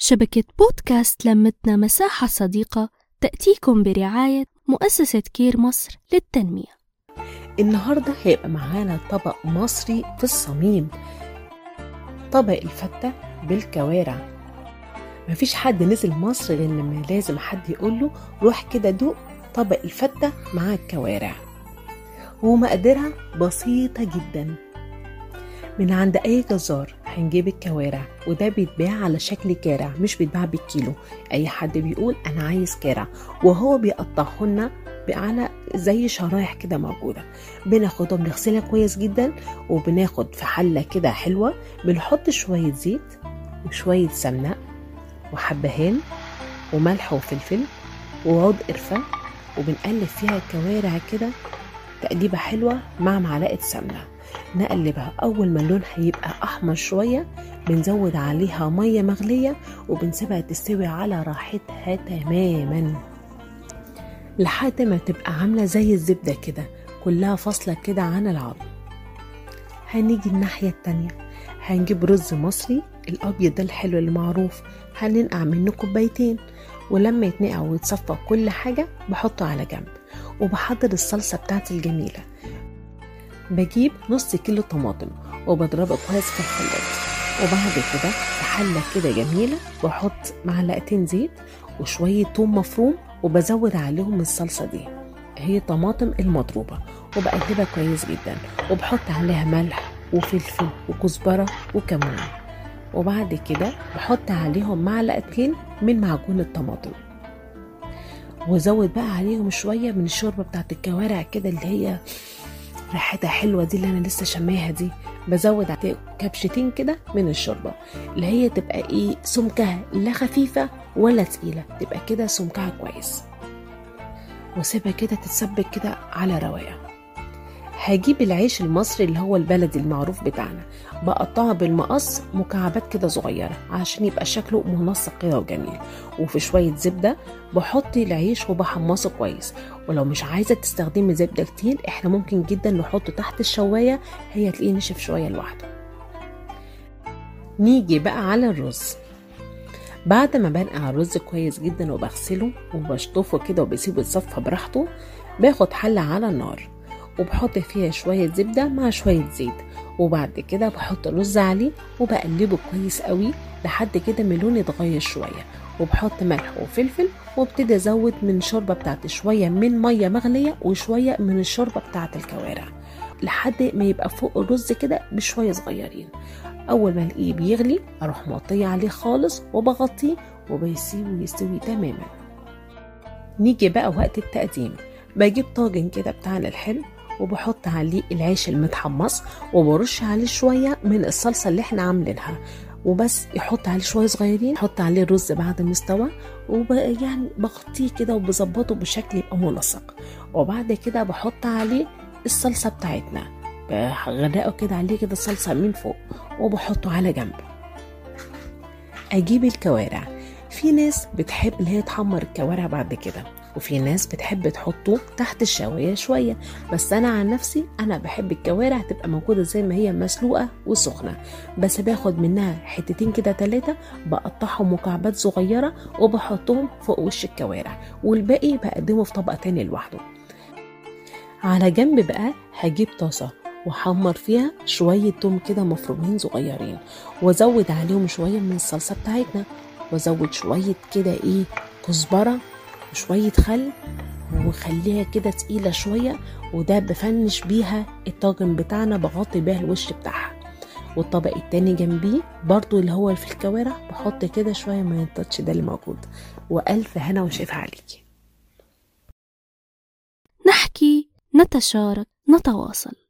شبكة بودكاست لمتنا مساحة صديقة تأتيكم برعاية مؤسسة كير مصر للتنمية. النهاردة هيبقى معانا طبق مصري في الصميم طبق الفتة بالكوارع. مفيش حد نزل مصر غير لما لازم حد يقوله روح كده دوق طبق الفتة مع الكوارع. ومقاديرها بسيطة جدا. من عند أي جزار هنجيب الكوارع وده بيتباع على شكل كارع مش بيتباع بالكيلو. أي حد بيقول أنا عايز كارع وهو بيقطعهن على زي شرايح كده موجودة. بناخدها بنغسلها كويس جدا وبناخد في حلة كده حلوة بنحط شوية زيت وشوية سمنة وحبهان وملح وفلفل وعود قرفة وبنقلب فيها الكوارع كده تقليبة حلوة مع معلقة سمنة. نقلبها أول ما اللون هيبقى أحمر شوية بنزود عليها مية مغلية وبنسيبها تستوي على راحتها تماما. لحد ما تبقى عاملة زي الزبدة كده كلها فاصلة كده عن العظم. هنيجي الناحية التانية. هنجيب رز مصري الأبيض ده الحلو اللي معروف هننقع منه كوبايتين. ولما يتنقع ويتصفى كل حاجة بحطه على جنب. وبحضر الصلصة بتاعتي الجميلة. بجيب نص كيلو طماطم وبضربه كويس في الخلاط. وبعد كده في حلة كده جميلة بحط معلقتين زيت وشوية توم مفروم وبزود عليهم الصلصة دي. هي طماطم المضروبة وبقلبها كويس جدا وبحط عليها ملح وفلفل وكزبرة وكمون. وبعد كده بحط عليهم معلقتين من معجون الطماطم. وزود بقى عليهم شوية من الشوربة بتاعت الكوارع كده اللي هي ريحتها حلوة دي اللي أنا لسه شماها دي. بزود كبشتين كده من الشوربة اللي هي تبقى إيه سمكها لا خفيفة ولا تقيلة تبقى كده سمكها كويس. واسيبها كده تتسبك كده على رواقة هجيب العيش المصري اللي هو البلدي المعروف بتاعنا. بقطعه بالمقص مكعبات كده صغيرة عشان يبقى شكله منسق كده وجميل. وفي شوية زبدة بحط العيش وبحمصه كويس. ولو مش عايزة تستخدمي زبدة كتير إحنا ممكن جدا نحطه تحت الشواية هي تلاقيه نشف شوية لوحده. نيجي بقى على الرز. بعد ما بنقع الرز كويس جدا وبغسله وبشطفه كده وبسيبه يتصفى براحته باخد حلة على النار. وبحط فيها شوية زبدة مع شوية زيت. وبعد كده بحط الرز عليه وبقلبه كويس قوي لحد كده ما لونه يتغير شوية. وبحط ملح وفلفل وابتدي أزود من الشوربة بتاعتي شوية من مية مغلية وشوية من الشوربة بتاعت الكوارع لحد ما يبقى فوق الرز كده بشوية صغيرين. أول ما الاقيه بيغلي أروح مغطيه عليه خالص وبغطيه وبيسيبه يستوي تماما. نيجي بقى وقت التقديم. بجيب طاجن كده بتاعنا الحلو وبحط عليه العيش المتحمص وبرش عليه شوية من الصلصة اللي إحنا عاملينها. وبس يحط عليه شوية صغيرين يحط عليه الرز بعد ما استوى وب يعني بغطيه كده وبظبطه بشكل يبقى منسق وبعد كده بحط عليه الصلصة بتاعتنا. بغرقه كده عليه كده صلصة من فوق وبحطه على جنب. أجيب الكوارع. في ناس بتحب اللي هي تحمر الكوارع بعد كده. وفي ناس بتحب تحطه تحت الشواية شوية. بس أنا عن نفسي أنا بحب الكوارع تبقى موجودة زي ما هي مسلوقة وسخنة. بس باخد منها حتتين كده تلاتة بقطعهم مكعبات صغيرة وبحطهم فوق وش الكوارع والباقي بقدمه في طبق تاني لوحده. على جنب بقى هجيب طاسة وأحمر فيها شوية توم كده مفرومين صغيرين وأزود عليهم شوية من الصلصة بتاعتنا وأزود شوية كده إيه كزبرة وشوية خل وخليها كده تقيلة شوية وده بفنش بيها الطاجن بتاعنا بغطي بيها الوش بتاعها. والطبق التاني جنبيه برضو اللي هو في الكوارع بحط كده شوية من التاتش ده اللي موجود. وألف هنا وشفا عليكي. نحكي نتشارك نتواصل.